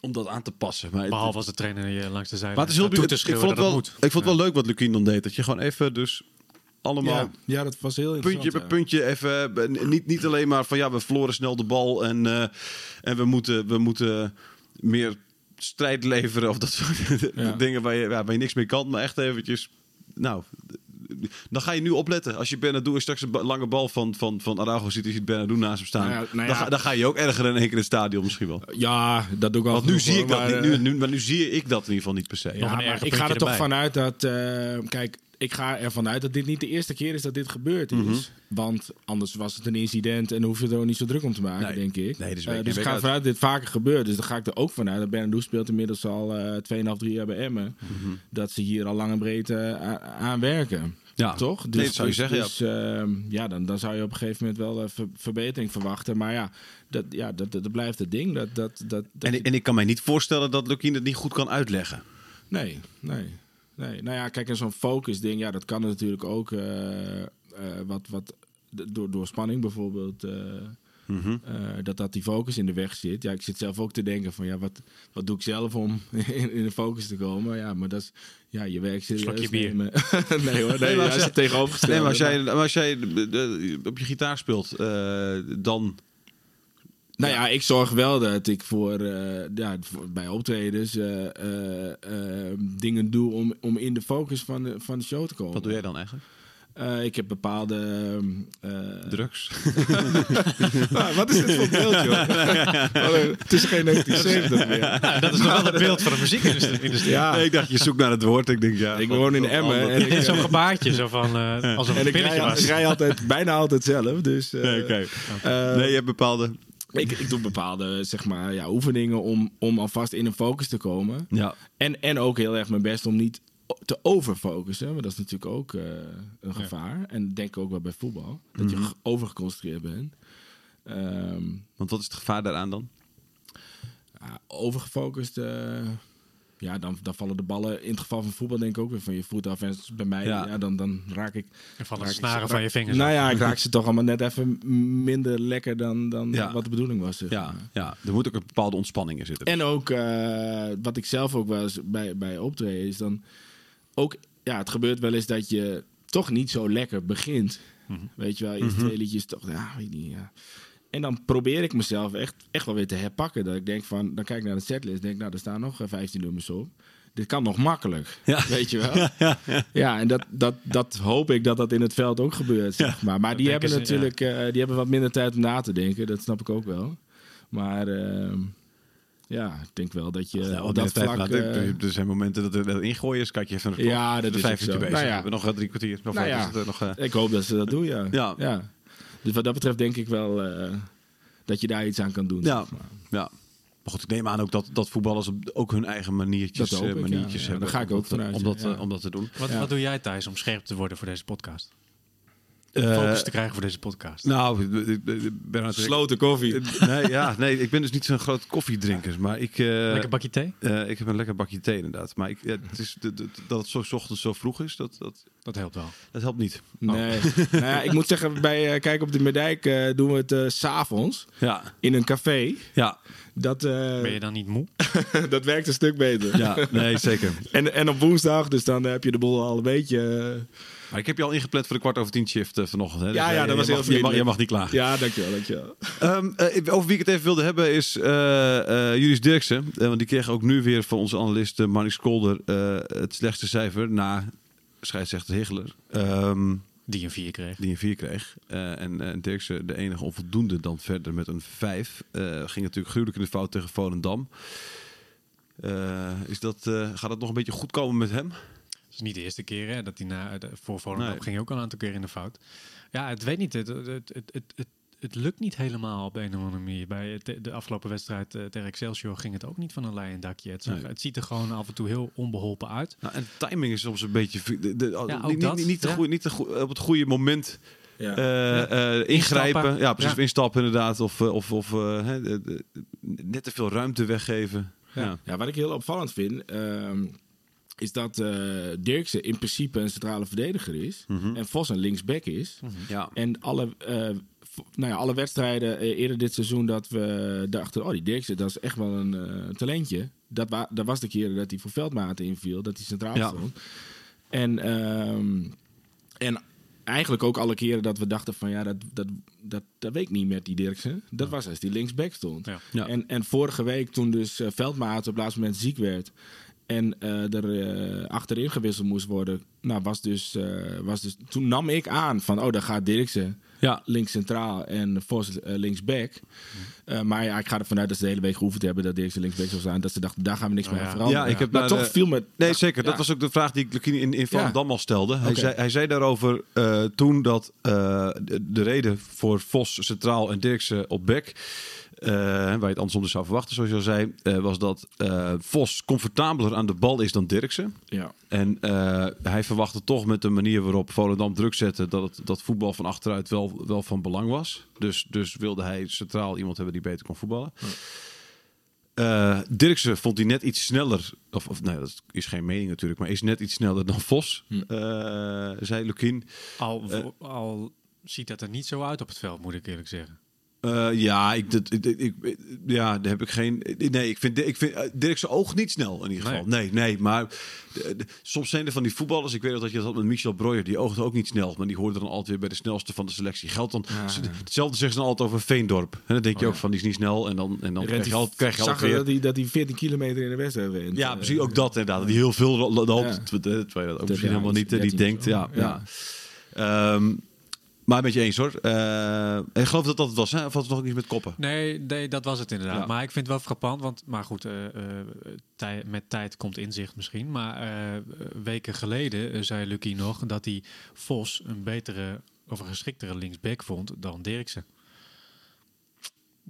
om dat aan te passen. Maar het-
Behalve als de trainer je langs de zijlijn
maar het is heel
staat toe te
ik vond het wel, ik vond het wel leuk wat Lukien dan deed. Dat je gewoon even dus allemaal
Ja, ja, dat was heel
puntje
interessant.
per
ja.
puntje even. Niet, niet alleen maar van ja, we verloren snel de bal en, eh, en we, moeten, we moeten meer strijd leveren of dat soort
Ja.
dingen waar je, ja, waar je niks mee kan. Maar echt eventjes, nou, dan ga je nu opletten. Als je Bernardo straks een lange bal van, van, van Araujo ziet, je Bernardo naast hem staan.
Nou ja, nou
dan, ga, dan ga je ook erger in één keer in het stadion misschien wel.
Ja, dat doe ik al.
Want nu zie ik dat
maar,
niet. Nu,
eh,
nu, maar nu zie ik dat in ieder geval niet per se.
Ja, maar ik ga er
puntje
toch vanuit dat... eh, kijk, ik ga ervan uit dat dit niet de eerste keer is dat dit gebeurd is.
Mhm.
Want anders was het een incident en hoef je er ook niet zo druk om te maken,
Nee.
denk ik.
Nee, dus
Eh, dus ik ga ervan uit dat dit vaker gebeurt. Dus dan ga ik er ook vanuit dat Bernardo speelt inmiddels al eh 2,5, 3 jaar bij Emmen.
Mhm.
Dat ze hier al lang en breed eh, aan werken.
Ja,
Toch?
Nee, dat zou je zeggen, ja.
Dus ehm, ja, dan, dan zou je op een gegeven moment wel eh, ver- verbetering verwachten. Maar ja, dat, ja dat, dat, dat blijft het ding. Dat, dat, dat, dat
En, ik- en ik kan mij niet voorstellen dat Lukien het niet goed kan uitleggen.
Nee, nee, nee. Nou ja, kijk, en zo'n focus ding, ja, dat kan natuurlijk ook eh, eh, wat, wat door, door spanning bijvoorbeeld. eh,
Mhm.
eh, dat dat die focus in de weg zit. Ja, ik zit zelf ook te denken van ja, wat, wat doe ik zelf om in, in de focus te komen? Ja, maar dat is ja, je werk serieus
Slokje bier.
nemen. nee hoor, nee,
maar
ja,
als-
is het tegenovergestelde.
Nee, maar als jij, maar als jij de- de- op je gitaar speelt, eh, dan...
Nou ja, ik zorg wel dat ik voor, eh, ja, voor- bij optredens eh, eh, eh, dingen doe om, om in de focus van de, van de show te komen.
Wat doe jij dan eigenlijk?
Eh, ik heb bepaalde... eh,
Drugs?
Nou, wat is dit voor beeld, joh? Oh, het is geen 1970 meer.
Ja, dat is nog wel het beeld van de muziekindustrie.
Ja,
Nee, ik dacht, je zoekt naar het woord. Ik denk, ja...
ik woon in Emmen en ik,
Zo'n gebaartje, zo van, eh alsof het
en
een
ik, rij,
was.
ik rij altijd, bijna altijd zelf. Dus eh,
Nee, oké. Nee, je hebt bepaalde...
ik, ik doe bepaalde zeg maar, ja, oefeningen om, om alvast in een focus te komen.
Ja.
En, en ook heel erg mijn best om niet te overfocussen. Want dat is natuurlijk ook eh, een gevaar. En denk ook wel bij voetbal. Dat je
Mhm.
ge- overgeconcentreerd bent. Ehm,
Want wat is het gevaar daaraan dan?
ja, overgefocust. eh, ja, dan, dan vallen de ballen in het geval van voetbal denk ik ook weer van je voet af. En bij mij,
Ja.
ja. dan, dan raak ik...
En van de
raak ik
snaren
ze-
van je vingers.
Nou
af.
ja, ik raak ze toch allemaal net even minder lekker dan, dan
Ja.
wat de bedoeling was. zeg
Ja, ja, er moet ook een bepaalde ontspanning in zitten.
En ook eh, wat ik zelf ook wel eens bij, bij optreden is dan ook, ja, het gebeurt wel eens dat je toch niet zo lekker begint. Weet je wel, eerst twee liedjes toch, ja, weet niet, ja. En dan probeer ik mezelf echt, echt wel weer te herpakken. Dat ik denk van, dan kijk ik naar de setlist, denk nou, er staan nog eh, 15 nummers op. Dit kan nog makkelijk,
Ja.
weet je wel. Ja, en dat, dat, dat hoop ik dat dat in het veld ook gebeurt, zeg maar. Maar die hebben
ze, ja.
natuurlijk eh, die hebben wat minder tijd om na te denken. Dat snap ik ook wel. Maar ehm, ja, ik denk wel dat je
Ja,
op
dat
vlak... eh,
er zijn momenten dat er ingooien is. Kijk je even naar de klok.
Ja, dat
de
is
vijf bezig.
Nou ja.
We hebben nog eh, drie kwartier. Nog
Nou
vijf
ja.
is het, eh, nog, eh,
ik hoop dat ze dat doen, ja.
Ja.
Dus wat dat betreft denk ik wel eh, dat je daar iets aan kan doen.
Ja.
zeg maar.
ja. Maar goed, ik neem aan ook dat, dat voetballers ook hun eigen maniertjes, eh,
ik,
maniertjes
ja. Ja,
hebben.
daar ga ik ook vanuit,
Om dat,
ja.
eh, om dat te doen.
Wat,
Ja.
wat doe jij Thijs om scherp te worden voor deze podcast?
Eh,
Focus te krijgen voor deze podcast.
Nou, ik- ben natuurlijk...
Sloten koffie.
Nee, ja, nee, ik ben dus niet zo'n groot koffiedrinker. Maar ik, eh,
Lekker bakje thee?
eh, ik heb een lekker bakje thee inderdaad. Maar ik, ja, het is, dat het zo 's ochtends zo vroeg is, dat, dat,
Dat helpt wel.
dat helpt niet.
Nee. nou ja, ik moet zeggen, bij eh, Kijk op de Meerdijk eh, doen we het eh, s s'avonds
Ja,
in een café.
ja,
Dat, eh,
Ben je dan niet moe?
dat werkt een stuk beter.
ja, nee, zeker.
En, en op woensdag, dus dan heb je de boel al een beetje...
Maar ik heb je al ingepland voor de kwart over tien shift eh, vanochtend. Hè?
Ja,
Dus,
ja,
eh,
dat was
je
heel
mag, je, mag, je
vriendelijk.
mag niet klagen.
ja, dankjewel, dankjewel.
Ehm, eh, over wie ik het even wilde hebben is eh eh Julius Dirksen. Want die kreeg ook nu weer van onze analist uh, Marnix Kolder eh, het slechtste cijfer na scheidsrechter Higgeler. Ehm,
Die een 4 kreeg.
die een 4 kreeg. Eh, en en Dirksen de enige onvoldoende dan verder met een 5. Eh, ging natuurlijk gruwelijk in de fout tegen Volendam. Eh, is dat, eh, gaat het nog een beetje goed komen met hem?
Het is niet de eerste keer hè, dat hij na, de, voor Volendam
Nee.
ging ook al een aantal keer in de fout. Ja, het weet niet. Het, het, het, het, het, lukt niet helemaal op een of andere manier. Bij de afgelopen wedstrijd eh, tegen Excelsior ging het ook niet van een leien dakje. Het, zag-
Nee.
het ziet er gewoon af en toe heel onbeholpen uit.
Nou, en timing is soms een beetje... De, de-
ook
niet, niet,
dat,
niet, niet te
ja.
goeie- niet te goeie- op het goede moment
Ja.
eh, eh, ingrijpen.
Instappen.
Ja, precies.
Ja.
Instappen inderdaad. Of, eh, of, of eh, net te veel ruimte weggeven. Ja.
Ja, wat ik heel opvallend vind, ehm, is dat eh Dirkse in principe een centrale verdediger is. En Vos een linksback is.
Ja.
En alle, eh, nou ja, alle wedstrijden eh, eerder dit seizoen dat we dachten... oh, die Dirkse, dat is echt wel een eh, talentje. Dat, wa dat was de keer dat hij voor Veldmaten inviel, dat hij centraal
Ja.
stond. En, ehm, en eigenlijk ook alle keren dat we dachten van... ja, dat, dat, dat, dat weet ik niet met die Dirkse. Dat was als die linksback stond.
Ja.
Ja.
En, en vorige week toen dus Veldmaat op het laatste moment ziek werd... en eh, er eh, achterin gewisseld moest worden... Nou, was dus, eh, was dus, toen nam ik aan van... oh, dan gaat Dirksen
Ja.
links centraal en Vos eh, linksback. Eh, maar ja, ik ga ervan uit dat ze de hele week geoefend hebben... dat Dirksen linksback zou zijn. Dat ze dachten, daar gaan we niks
Oh,
meer
ja.
aan veranderen.
Ja, ik heb
maar
daar,
toch
eh,
viel me...
Nee,
ja,
zeker. Dat was ook de vraag die ik in, in Volendam al stelde. Hij, zei, hij zei daarover eh, toen dat eh, de, de reden voor Vos centraal en Dirksen op bek... eh, waar je het andersom dus zou verwachten, zoals je al zei, eh, was dat eh, Vos comfortabeler aan de bal is dan Dirksen.
Ja.
En eh, hij verwachtte toch met de manier waarop Volendam druk zette dat, het, dat voetbal van achteruit wel, wel van belang was. Dus, dus wilde hij centraal iemand hebben die beter kon voetballen. Eh Dirksen vond hij net iets sneller, of, of nou, dat is geen mening natuurlijk, maar is net iets sneller dan Vos,
Hm.
eh, zei Lukien.
Al, al ziet dat er niet zo uit op het veld, moet ik eerlijk zeggen.
Eh, ja, ik, dat, ik, ik, ja, daar heb ik geen. Nee, ik vind, ik vind eh, Dirk zijn oog niet snel in ieder geval. Nee, nee, maar de- de- soms zijn er van die voetballers. Ik weet dat je dat had met Michel Breuer. Die oogde ook niet snel, maar die hoorde dan altijd weer bij de snelste van de selectie. Geldt dan. Hetzelfde zeggen ze dan altijd over Veendorp. En dan denk je ook van die is niet snel. En dan, en dan krijg je, al, krijg je
zag
altijd weer.
dat hij, dat hij 14 kilometer in de wedstrijd rent.
Ja,
Eh,
precies ook dat inderdaad. Die heel veel lo- loopt.
Ja.
Dat ook
Dat-
misschien
ja,
helemaal niet,
13
denkt. Ja, ja. Ehm, maar met je eens hoor. En ik geloof dat dat het was, hè? Of had het nog iets met koppen?
Nee, nee, dat was het inderdaad.
Ja.
Maar ik vind het wel frappant, want maar goed, eh, eh, tij- met tijd komt inzicht misschien. Maar weken geleden zei Lucky nog dat hij Vos een betere of een geschiktere linksback vond dan Dirksen.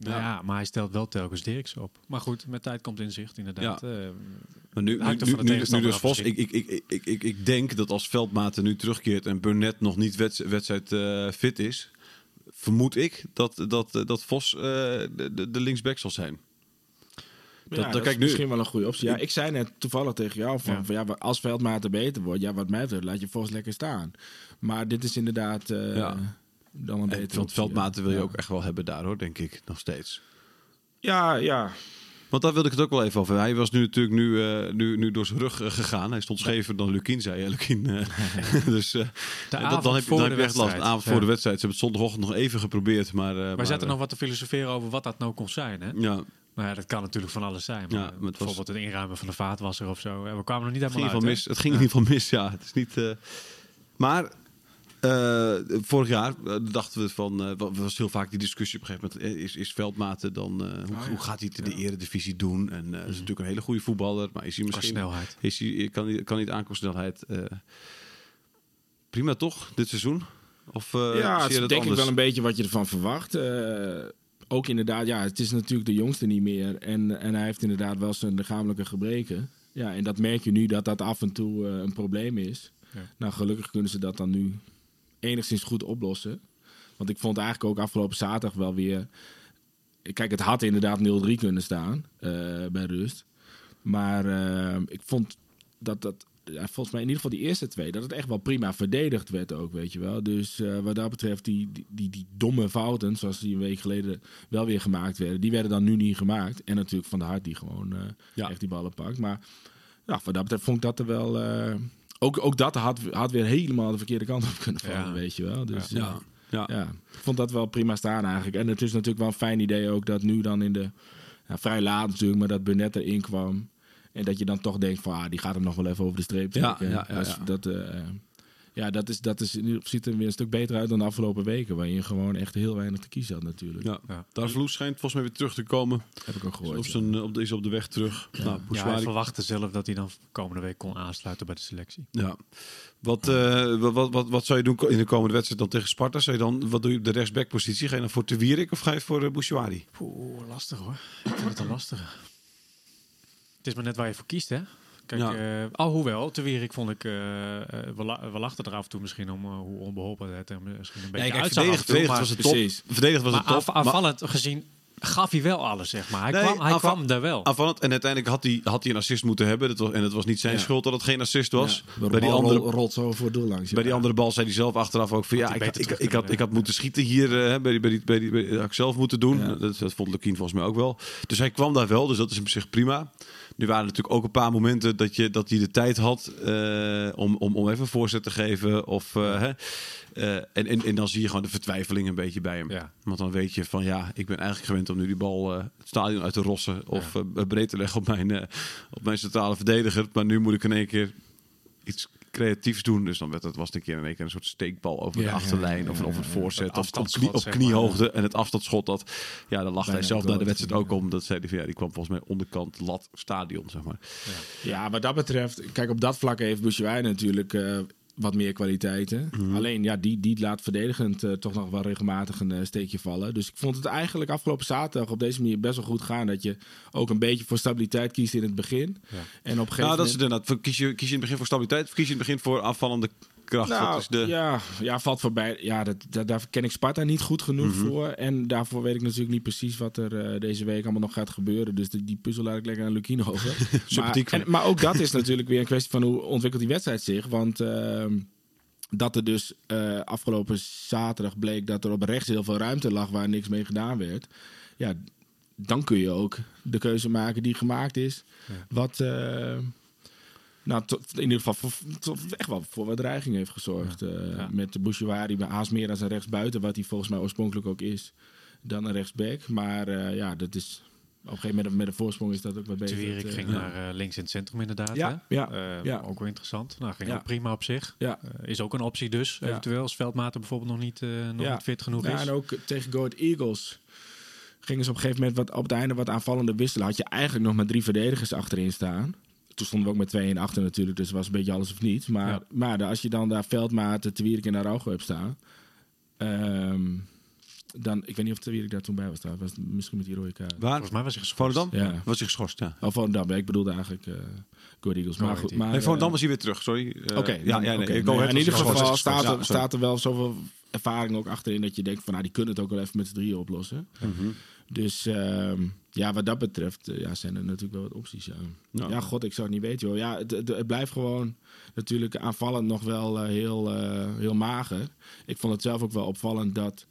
Nou ja. maar hij stelt wel telkens Dirksen op. Maar goed, met tijd komt inzicht inderdaad. Eh,
Maar nu, nu,
Hangt
nu, dus Vos, ik, ik, ik, ik, ik, ik denk dat als Veldmaten nu terugkeert en Burnett nog niet wedst- wedstrijd eh, fit is, vermoed ik dat, dat, eh, dat Vos eh, de, de, linksback zal zijn.
Ja,
dat-
dat,
kijk,
is
nu-
misschien wel een goede optie. Ja, ik zei net toevallig tegen jou van,
Ja.
van ja, als Veldmaten beter wordt, ja, wat mij betreft, laat je Vos lekker staan. Maar dit is inderdaad eh,
Ja.
Dan een
En
betere
want Veldmaten wil je
ja.
ook echt wel hebben daar hoor, denk ik, nog steeds.
Ja, ja.
Want daar wilde ik het ook wel even over. Hij was nu natuurlijk nu, eh, nu, nu door zijn rug eh, gegaan. Hij stond schever dan Lukien, zei je. Lukien, eh, dus eh, dan, heb je,
voor
dan heb je echt last. De
wedstrijd.
avond
Ja.
voor de wedstrijd. Ze hebben het zondagochtend nog even geprobeerd. Maar, eh,
Wij
maar,
zaten
eh,
nog wat te filosoferen over wat dat nou kon zijn. Hè?
Ja,
Nou ja, dat kan natuurlijk van alles zijn. Maar
Ja, maar het was-
bijvoorbeeld het inruimen van de vaatwasser of zo. We kwamen er niet
Het ging,
helemaal
in
uit.
mis. het ging in ieder geval mis, ja. Het is niet, eh, maar eh, vorig jaar eh, dachten we van... eh wa- was heel vaak die discussie op een gegeven moment... is, is Veldmaten dan... eh, hoe, hoe gaat hij in de eredivisie doen? En eh is natuurlijk een hele goede voetballer. Maar is hij
Qua
misschien...
snelheid.
Is hij, kan, hij, kan hij het aan qua snelheid? eh, prima toch, dit seizoen? Of eh,
ja,
zie
het
je
is
dat
denk ik
anders?
wel een beetje wat je ervan verwacht. Eh, ook inderdaad, ja, het is natuurlijk de jongste niet meer. En, en hij heeft inderdaad wel zijn lichamelijke gebreken. Ja, en dat merk je nu dat dat af en toe een probleem is.
Ja.
Nou, gelukkig kunnen ze dat dan nu enigszins goed oplossen. Want ik vond eigenlijk ook afgelopen zaterdag wel weer... Kijk, het had inderdaad 0-3 kunnen staan eh, bij rust. Maar eh, ik vond dat dat... Ja, volgens mij in ieder geval die eerste twee... dat het echt wel prima verdedigd werd ook, weet je wel. Dus eh, wat dat betreft, die, die, die, die domme fouten... zoals die een week geleden wel weer gemaakt werden... die werden dan nu niet gemaakt. En natuurlijk Van de Hart die gewoon
Ja.
echt die ballen pakt. Maar ja, wat dat betreft vond ik dat er wel... ook, ook dat had, had weer helemaal de verkeerde kant op kunnen vallen,
Ja.
weet je wel. Dus,
Ja, ja.
ja, ik vond dat wel prima staan eigenlijk. En het is natuurlijk wel een fijn idee ook dat nu dan in de... Ja, vrij laat natuurlijk, maar dat Burnett erin kwam. En dat je dan toch denkt van, ah, die gaat hem nog wel even over de streep
Ja,
trekken.
ja, ja, ja.
Dat, eh, ja, dat, is, dat is, ziet er weer een stuk beter uit dan de afgelopen weken. Waar je gewoon echt heel weinig te kiezen had natuurlijk.
Ja.
Ja.
Darvloes schijnt volgens mij weer terug te komen.
Heb ik ook gehoord.
Op
ja.
zijn, op, de- is op de weg terug. Nou,
Ja, hij
Bouchouari-
verwachtte zelf dat hij dan komende week kon aansluiten bij de selectie.
Ja. Wat, eh, wat, wat, wat, wat zou je doen in de komende wedstrijd dan tegen Sparta? Zou je dan, wat doe je op de rechtsbackpositie? Ga je dan voor Te Wierik of ga je voor uh, Bouchouari?
Oeh, lastig hoor. Ik vind het een lastige. Het is maar net waar je voor kiest, hè? Kijk,
Ja.
eh, alhoewel, te Wierik vond ik, eh, eh, we, la- we lachten er af en toe misschien om hoe onbeholpen het er misschien een beetje
Nee, kijk,
uitzag af
verdedigd,
toe,
verdedigd was het top.
Precies.
Verdedigd was
Maar
het top. maar-
aanvallend gezien gaf hij wel alles, zeg maar. Hij
Nee,
kwam, hij kwam er wel.
Aanvallend. En uiteindelijk had hij, had hij een assist moeten hebben. Dat was, en het was niet zijn
Ja.
schuld dat het geen assist was.
Ja, de
bij, die andere,
rol- rolt zo voor doel langs.
bij die andere bal zei hij zelf achteraf ook van... Ja, ik, ik, ik, had, ik had moeten schieten hier. eh, bij die, bij die, bij die, bij die- had ik zelf moeten doen.
Ja.
Dat, dat vond Lukien volgens mij ook wel. Dus hij kwam daar wel. Dus dat is op zich prima. Nu waren er natuurlijk ook een paar momenten dat, je, dat hij de tijd had eh, om, om, om even voorzet te geven. Of, eh, hè. Eh, en, en, en dan zie je gewoon de vertwijfeling een beetje bij hem.
Ja.
Want dan weet je van ja, ik ben eigenlijk gewend om nu die bal het stadion uit te rossen. Of breed te leggen op mijn, op mijn centrale verdediger. Maar nu moet ik in één keer iets creatiefs doen. Dus dan werd het, was het een keer in één keer een soort steekbal over de achterlijn. of, of een
ja,
voorzet.
Het
Of op, knie, kniehoogte. En het afstandsschot, dat, ja, daar lachte hij zelf naar de wedstrijd ook om. Dat zei hij van ja, die kwam volgens mij onderkant lat stadion, zeg maar.
Ja, wat dat betreft, kijk, op dat vlak heeft Bouchouai natuurlijk. Wat meer kwaliteiten.
Mhm.
Alleen ja, die, die laat verdedigend eh, toch nog wel regelmatig een eh, steekje vallen. Dus ik vond het eigenlijk afgelopen zaterdag op deze manier best wel goed gaan. Dat je ook een beetje voor stabiliteit kiest in het begin.
Ja.
En op een gegeven
Nou, dat is
moment...
inderdaad. Kies je, kies je in het begin voor stabiliteit of kies je in het begin voor aanvallende kracht?
Nou,
dat is de...
ja, ja, valt voorbij. Ja, dat, dat, daar ken ik Sparta niet goed genoeg
Mhm.
voor. En daarvoor weet ik natuurlijk niet precies wat er eh, deze week allemaal nog gaat gebeuren. Dus die, die puzzel laat ik lekker aan Lukien over. maar, en, maar ook dat is natuurlijk weer een kwestie van hoe ontwikkelt die wedstrijd zich. Want ehm, dat er dus eh, afgelopen zaterdag bleek dat er op rechts heel veel ruimte lag waar niks mee gedaan werd. Ja, dan kun je ook de keuze maken die gemaakt is. Wat... eh, nou, tot, in ieder geval voor, tot echt wel voor wat dreiging heeft gezorgd. eh,
Ja.
Met de Bouchouari bij Haas meer als een rechtsbuiten, wat hij volgens mij oorspronkelijk ook is, dan een rechtsback. Maar eh, ja, dat is op een gegeven moment met een voorsprong is dat ook wat beter. Het, eh,
ging naar eh, links in het centrum inderdaad.
Ja,
hè?
ja,
Eh,
ja.
Ook wel interessant. Nou, ging
Ja.
ook prima op zich.
Ja.
Eh, is ook een optie dus,
Ja.
eventueel. Als Veldmaten bijvoorbeeld nog niet, eh, nog
Ja.
niet fit genoeg
Ja,
is.
en ook tegen Go Ahead Eagles gingen ze op een gegeven moment wat, op het einde wat aanvallende wisselen. Had je eigenlijk nog maar drie verdedigers achterin staan. Toen stonden we ook met 2 en achter natuurlijk, dus het was een beetje alles of niet. Maar,
Ja.
maar als je dan daar Veldmaten, Twierik en Araujo hebt staan... ehm, dan, ik weet niet of Twierik daar toen bij was. Daar was misschien met die rode kaart.
Waar?
Volgens mij was hij geschorst.
Volendam?
Ja.
Was hij geschorst, ja.
Oh, Volendam. Ja, ik bedoelde eigenlijk eh Go Eagles. Maar goed, maar,
Nee, Volendam
eh,
was hij weer terug, sorry. Eh,
Oké,
ja, ja, nee,
in ieder geval staat er, staat er wel zoveel ervaring ook achterin dat je denkt van nou die kunnen het ook wel even met z'n drieën oplossen.
Mhm.
Dus ehm, ja, wat dat betreft eh, ja, zijn er natuurlijk wel wat opties. Ja.
Ja.
Ja. god, ik zou het niet weten. Joh. Ja, het, het, het blijft gewoon natuurlijk aanvallend nog wel eh, heel, eh, heel mager. Ik vond het zelf ook wel opvallend dat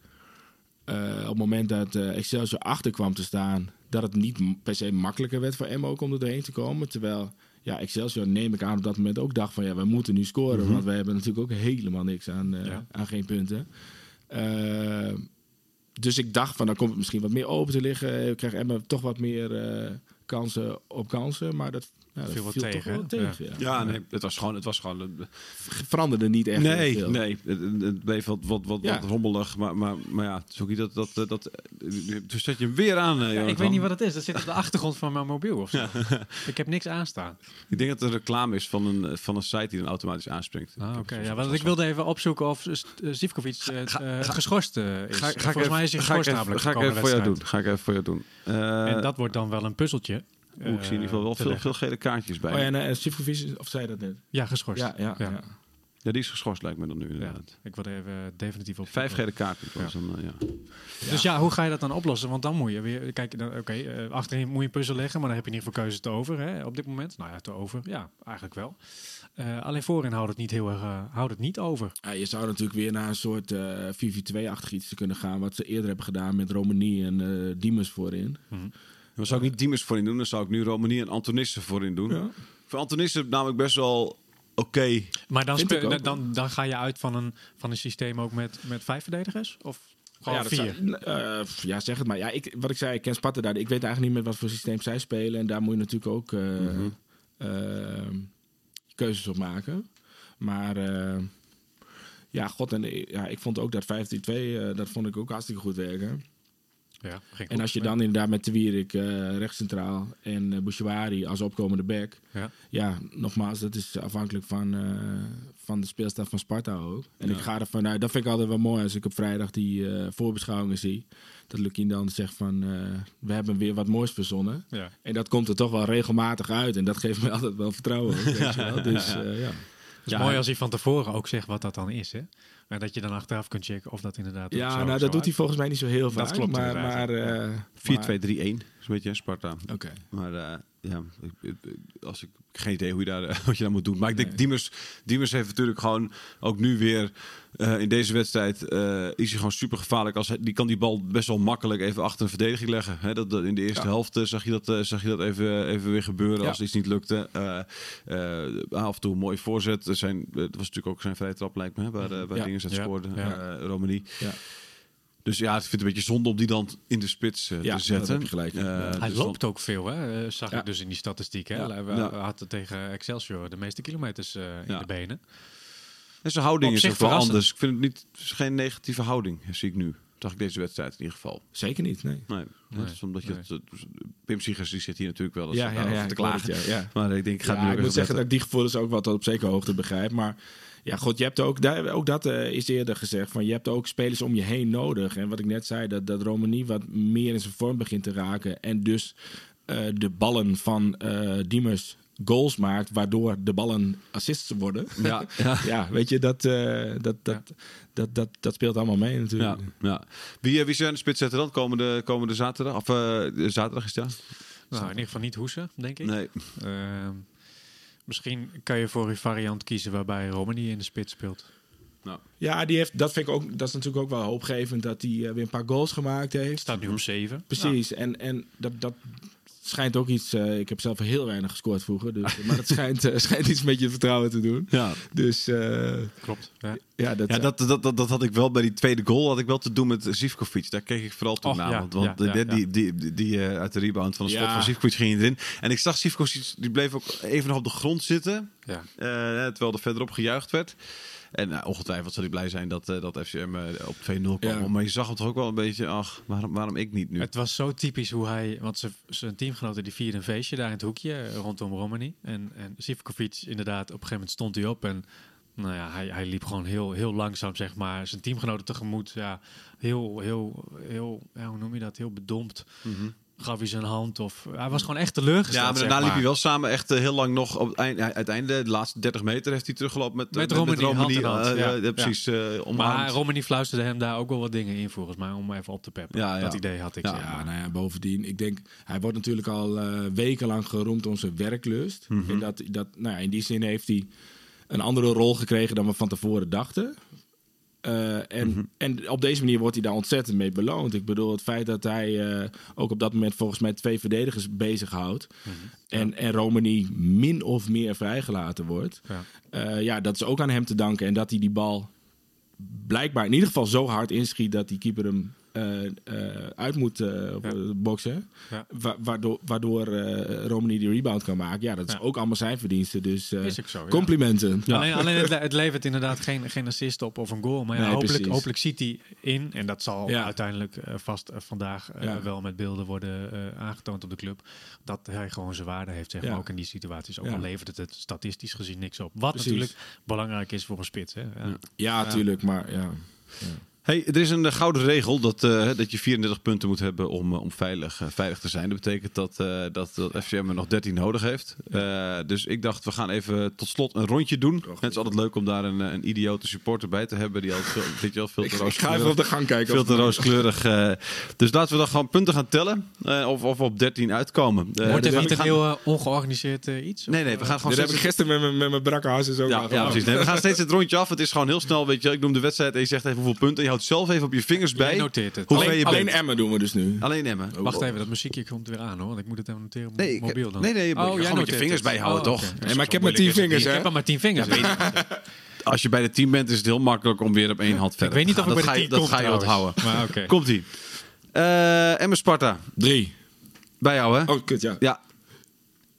op het moment dat Excelsior achter kwam te staan, dat het niet per se makkelijker werd voor Emmo ook om er doorheen te komen. Terwijl ja, Excelsior neem ik aan op dat moment ook dacht van ja, we moeten nu scoren. Want wij hebben natuurlijk ook helemaal niks aan, eh,
Ja.
aan geen punten. Eh, dus ik dacht van dan komt het misschien wat meer open te liggen. Ik krijg Emma toch wat meer eh, kansen op kansen. Maar dat, ja, dat
Viel wat
viel
tegen,
toch wel
hè?
tegen. Ja.
Ja, nee, het was gewoon... Het was gewoon eh,
Veranderde niet echt
nee,
veel.
nee, het, het bleef wat, wat, wat,
Ja.
wat rommelig. Maar, maar, maar ja, het is ook niet dat... dat, dat, dat dus zet je hem weer aan, eh,
Ja, ik weet niet wat het is. Dat zit op de achtergrond van mijn mobiel of zo. Ik heb niks aanstaan.
Ik denk dat het een reclame is van een, van een site die dan automatisch aanspringt.
Ah, oké. Ja, want ik wilde even opzoeken of Zivkovic eh, eh, geschorst eh, is.
Ga,
Volgens mij is hij geschorst namelijk.
Ga ik even voor jou doen. Ga ik even voor jou doen. Eh,
En dat wordt dan wel een puzzeltje.
Oeh, ik zie in ieder geval wel
eh,
veel,
leggen.
veel gele kaartjes bij.
Oh ja, en uh, Sivkovic, of zei je dat net?
Ja, geschorst.
Ja, ja, ja.
Ja.
die is geschorst lijkt me dan nu
Ja,
inderdaad.
ik wilde even definitief op.
Vijf gele.
Ja.
Dan, eh, ja.
Dus ja, hoe ga je dat dan oplossen? Want dan moet je weer... Kijk, dan- oké, eh, achterin moet je een puzzel leggen, maar dan heb je in ieder geval keuze te over hè, op dit moment. Nou ja, te over. Ja, eigenlijk wel. Eh, alleen voorin houdt het niet heel erg eh, houdt het niet over.
Ja, je zou natuurlijk weer naar een soort eh 4-4-2-achtig iets te kunnen gaan. Wat ze eerder hebben gedaan met Romani en eh Diemers voorin.
Dan zou ik niet Diemers voorin doen. Dan zou ik nu Romani en Antonissen voorin doen.
Ja.
Voor Antonissen namelijk best wel oké.
Maar dan, dan, dan, dan ga je uit van een, van een systeem ook met, met vijf verdedigers? Of gewoon
ja, dat
vier?
zou- eh, ja, zeg het maar. Ja, ik, wat ik zei, ik ken Sparta daar. Ik weet eigenlijk niet met wat voor systeem zij spelen. En daar moet je natuurlijk ook eh,
Mhm.
eh, keuzes op maken. Maar eh, ja, god, en ja, ik vond ook dat 15-2, eh, dat vond ik ook hartstikke goed werken.
Ja,
En als je dan inderdaad met de Wierik uh, rechtscentraal en uh, Bouchouari als opkomende back.
Ja.
ja, nogmaals, dat is afhankelijk van, uh, van de speelstaf van Sparta ook. En ja. ik ga ervan uit, dat vind ik altijd wel mooi als ik op vrijdag die uh, voorbeschouwingen zie. Dat Lukien dan zegt van, uh, we hebben weer wat moois verzonnen.
Ja.
En dat komt er toch wel regelmatig uit. En dat geeft me altijd wel vertrouwen. Ook, weet je wel. Dus uh, ja.
Het is
Ja,
mooi als hij van tevoren ook zegt wat dat dan is. Hè? En dat je dan achteraf kunt checken of dat inderdaad.
Ja,
zo,
nou,
zo
dat doet hij volgens mij niet zo heel vaak.
Dat klopt
maar, maar, uh,
4-2-3-1 is een beetje Sparta.
Oké.
Maar uh, ja, ik, als ik geen idee hoe je daar, wat je daar moet doen. Maar ik denk,
Nee.
Diemers, Diemers heeft natuurlijk gewoon ook nu weer uh, in deze wedstrijd uh, is hij gewoon super gevaarlijk. Als hij, die kan die bal best wel makkelijk even achter een verdediging leggen. Hè, dat, dat, in de eerste
Ja.
helft uh, zag je dat, uh, zag je dat even, even weer gebeuren
Ja.
als iets niet lukte. Uh, uh, af en toe een mooie voorzet. Er Zijn, het was natuurlijk ook zijn vrije trap lijkt me, hè, waar, uh, waar
Ja.
Het
Ja.
scoorde.
Ja.
Uh, Romani.
Ja.
Dus ja, ik vind het een beetje zonde om die dan in de spits uh,
Ja,
te zetten.
dat heb je gelijk.
Uh,
Ja.
Hij
dus
loopt ook veel, hè? eh, zag
Ja.
ik dus in die statistiek. Hè?
Ja.
Hij
Ja.
had er tegen Excelsior de meeste kilometers eh, in
Ja.
de benen.
En zijn houding
Op
is ook wel anders. Ik vind het niet, het is geen negatieve houding, zie ik nu. Zag ik deze wedstrijd in ieder geval.
Zeker niet, nee.
Nee,
Nee,
dat is omdat je
nee.
het, eh, Pim Siegers die zit hier natuurlijk wel eens
Ja, ja, ja,
te
het,
klagen.
ja, ja.
Maar ik denk, ik ga
Ja,
het nu
ik
ook
moet zeggen dat ik die gevoelens ook wel tot op zekere hoogte begrijp. Maar Ja, goed, je hebt ook, daar, ook dat eh, is eerder gezegd. Van, je hebt ook spelers om je heen nodig. En wat ik net zei, dat, dat Romani wat meer in zijn vorm begint te raken. En dus eh, de ballen van eh Diemers goals maakt, waardoor de ballen assists worden.
Ja, ja.
ja, weet je, dat, eh, dat, dat, dat, dat, dat speelt allemaal mee natuurlijk.
Ja, ja. Wie, wie zijn de spits zetten dan komende, komende zaterdag? Of eh, zaterdag is het, ja?
Nou, in ieder geval niet hoesen, denk ik.
Nee.
Ehm, misschien kan je voor een variant kiezen waarbij Romani in de spits speelt.
Ja, die heeft, dat vind ik ook, dat is natuurlijk ook wel hoopgevend dat hij eh, weer een paar goals gemaakt heeft.
Staat nu op 7.
Precies, en, en dat, dat schijnt ook iets. eh, ik heb zelf heel weinig gescoord vroeger, dus, maar het schijnt, eh, schijnt iets met je vertrouwen te doen.
Ja.
Dus eh,
Klopt. Ja.
ja, dat,
Ja, dat, dat, dat, dat had ik wel bij die tweede goal had ik wel te doen met Zivkovic. Daar keek ik vooral toen
Och,
naar.
ja,
want want
ja, ja,
die, die, die, eh, uit de rebound van de schot
Ja.
van Zivkovic ging erin. En ik zag Zivkovic, die bleef ook even nog op de grond zitten.
Ja.
eh, terwijl er verderop gejuicht werd. En nou, ongetwijfeld zal hij blij zijn dat, eh, dat FCM eh, op 2-0 kwam.
Ja.
Maar je zag hem toch ook wel een beetje, ach, waarom, waarom ik niet nu?
Het was zo typisch hoe hij, want zijn- zijn teamgenoten die vierden een feestje daar in het hoekje eh, rondom Romani. En, en Sivkovic inderdaad, op een gegeven moment stond hij op en nou ja, hij, hij liep gewoon heel, heel langzaam, zeg maar, zijn teamgenoten tegemoet. Ja, heel, heel, heel, ja, hoe noem je dat? Heel bedompt. Gaf hij zijn hand of hij was gewoon echt teleurgesteld.
Ja, maar
zeg
daarna liep hij wel samen echt eh, heel lang nog. Op het eind, ja, uiteindelijk, de laatste 30 meter, heeft hij teruggelopen met,
Met
eh,
Romani, hand
eh,
hand, ja.
precies, eh omarmd.
Maar Romani fluisterde hem daar ook wel wat dingen in, volgens mij, om even op te peppen.
Ja, ja.
Dat idee had ik.
Ja.
Ja, nou ja, bovendien, ik denk, hij wordt natuurlijk al eh, wekenlang geroemd om zijn werklust.
Mhm.
En dat, dat, nou ja, in die zin heeft hij een andere rol gekregen dan we van tevoren dachten. Eh, en,
Mhm.
en op deze manier wordt hij daar ontzettend mee beloond. Ik bedoel, het feit dat hij eh, ook op dat moment volgens mij twee verdedigers bezighoudt.
Mhm.
En, en Romani min of meer vrijgelaten wordt.
Ja.
Eh, ja, dat is ook aan hem te danken. En dat hij die bal blijkbaar in ieder geval zo hard inschiet dat die keeper hem uit moet eh, op,
Ja.
eh, boksen.
Ja.
Wa- waardoor waardoor eh, Romani die rebound kan maken. Ja, dat is
Ja.
ook allemaal zijn verdiensten. Dus eh,
zo,
complimenten.
Alleen, alleen het, le- het levert inderdaad geen, geen assist op of een goal. Maar ja,
Nee,
hopelijk,
precies.
hopelijk ziet hij in. En dat zal
Ja.
uiteindelijk eh, vast eh, vandaag eh,
Ja.
wel met beelden worden eh, aangetoond op de club. Dat hij gewoon zijn waarde heeft, zeg
Ja.
maar, ook in die situaties. Ook
Ja.
al levert het het statistisch gezien niks op. Wat
Precies.
natuurlijk belangrijk is voor een spits. Hè? Ja.
Ja, tuurlijk. Maar ja.
Hey, er is een eh, gouden regel dat, eh, dat je 34 punten moet hebben om, eh, om veilig, veilig te zijn. Dat betekent dat, eh, dat, dat FCM er nog 13 nodig heeft. Eh, dus ik dacht, we gaan even tot slot een rondje doen. Het is altijd leuk om daar een, een idiote supporter bij te hebben. Die altijd veel, weet je wel, veel te
Ik ga even
rooskleurig-
op de gang kijken.
veel
of-
te rooskleurig. dus laten we dan gewoon punten gaan tellen. of, of we op 13 uitkomen.
Wordt
dus
het niet
we
een
gaan-
heel ongeorganiseerd iets?
Nee, nee, we gaan gewoon
Dit heb ik gisteren met mijn- met mijn brakke hazes ook
ja, ja, precies. Nee, we gaan steeds het rondje af. Het is gewoon heel snel, weet je. Ik noem de wedstrijd en je zegt even hoeveel punten. Je houdt zelf even op je vingers bij.
Jij noteert het.
Hoe
Alleen,
je.
Emmen doen we dus nu.
Alleen Emmen.
Wacht even, dat muziekje komt weer aan hoor. Want ik moet het even noteren op
Nee, ik-
mobiel dan.
nee, nee, je moet
oh,
gewoon
jij
met je vingers
het.
bijhouden,
Oh,
toch?
Nee, maar ik heb maar tien vingers,
Ik heb maar tien vingers.
Als je bij de team bent, is het heel makkelijk om weer op één hand
ik
verder
weet niet
te
of ik
gaan.
bij de
dat
tien
ga je,
kom
Dat ga je onthouden.
Maar oké.
Komt-ie. Eh Emmen Sparta.
Drie.
Bij jou, hè?
Oh, kut, ja.
Ja,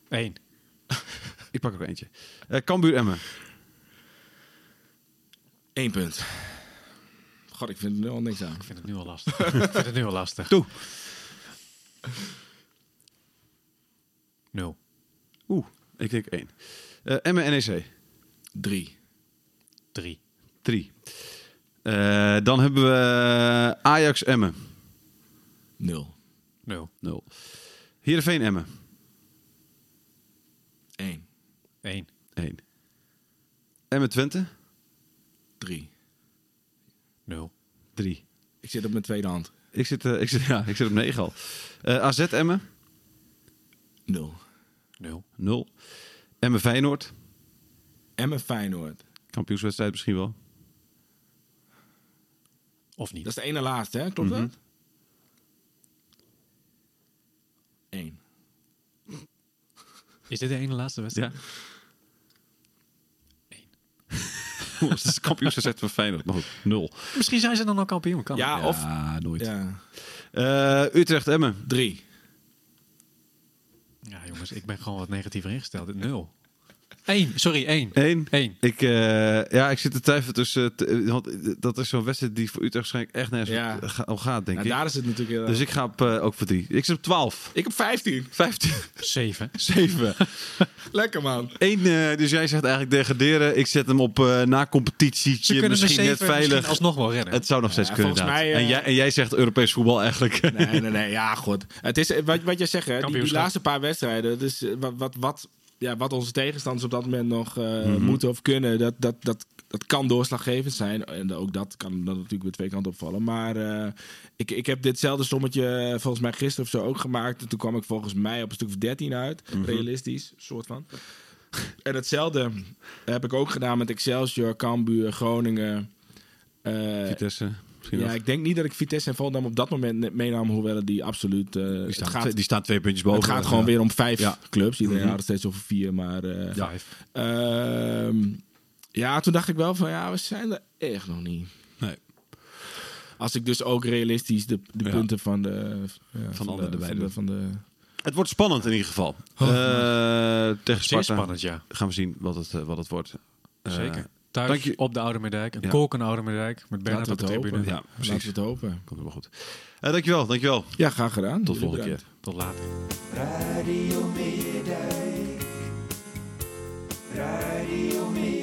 Eén.
ik pak er eentje. Eh Cambuur Emmen.
Eén punt. God, ik vind er nu al niks aan.
Ik vind het nu al lastig. ik vind het nu al lastig.
Toe.
Nul.
Oeh, ik denk één. Eh Emmen NEC.
Drie.
Drie.
Drie. Eh, dan hebben we Ajax Emmen.
Nul.
Nul.
Nul. Heerenveen Emmen.
Eén.
Eén.
Eén. Emmen Twente.
Drie.
Nul.
Drie.
Ik zit op mijn tweede hand.
Ik zit, eh, ik zit, ja, ik zit op negen al. Eh, AZ Emmen.
Nul.
Nul.
Nul. Emmen Feyenoord.
Emmen Feyenoord.
Kampioenswedstrijd misschien wel.
Of niet.
Dat is de ene laatste, hè? Klopt
Mhm.
dat? Eén.
Is dit de ene laatste wedstrijd?
Ja. Dat is de kampioenswedstrijd van Feyenoord. Maar goed, nul.
Misschien zijn ze dan al kampioen. Kan
Ja, of...
Ah, nooit.
Ja.
Eh, Utrecht Emmen.
Drie.
ja, jongens, ik ben gewoon wat negatiever ingesteld. Nul. Eén, sorry, één.
Eén.
Eén.
Ik, eh, ja, ik zit te twijfelen tussen... want dat is zo'n wedstrijd die voor Utrecht waarschijnlijk echt nergens
Ja.
om gaat, denk
Nou,
ik.
daar is het natuurlijk heel
Dus ik ga op, eh, ook voor drie. Ik zit op 12.
Ik heb 15.
15.
Zeven.
7.
Lekker man.
Eén, eh, dus jij zegt eigenlijk degraderen. Ik zet hem op na competitie.
Ze kunnen de
misschien net
zeven
veilig.
misschien alsnog wel redden.
Het zou nog steeds
Ja,
kunnen.
mij,
en, jij, en jij zegt Europees voetbal eigenlijk.
Nee, nee, nee. Ja, goed. Het is wat, wat jij zegt, hè, die, laatste paar wedstrijden. Dus wat, wat, wat, ja, wat onze tegenstanders op dat moment nog eh,
Mhm.
moeten of kunnen, dat, dat, dat, dat kan doorslaggevend zijn. En ook dat kan dan natuurlijk weer twee kanten opvallen. Maar eh, ik, ik heb ditzelfde sommetje eh, volgens mij gisteren of zo ook gemaakt. En toen kwam ik volgens mij op een stuk of 13 uit.
Mhm.
Realistisch, soort van. En hetzelfde heb ik ook gedaan met Excelsior, Cambuur, Groningen.
Vitesse. Misschien
ja,
nog.
ik denk niet dat ik Vitesse en Volendam op dat moment meenam, hoewel die absoluut... eh,
die, staan,
gaat,
twee, die staan twee puntjes boven.
het gaat gewoon weer om vijf clubs. Iedereen had het steeds over vier, maar... eh,
Vijf.
ehm, ja, toen dacht ik wel van, ja, we zijn er echt nog niet.
Nee.
Als ik dus ook realistisch de, de punten van de... Ja, van,
anderen
de,
erbij
van, de, van.
Het wordt spannend in ieder geval.
Oh,
Eh, tegen Sparta
spannend, ja.
gaan we zien wat het, wat het wordt.
Zeker. Thuis
dank je.
op de Oude Meerdijk. Een
Ja.
kolkende Oude Meerdijk. Met Bernard
Laten
op
we
de
het
tribune.
Ja,
Laten
precies.
we het hopen.
Komt helemaal goed. Eh, dankjewel, dankjewel.
Ja, graag gedaan.
Tot de volgende keer.
Tot later.
Radio Meerdijk. Radio Meerdijk.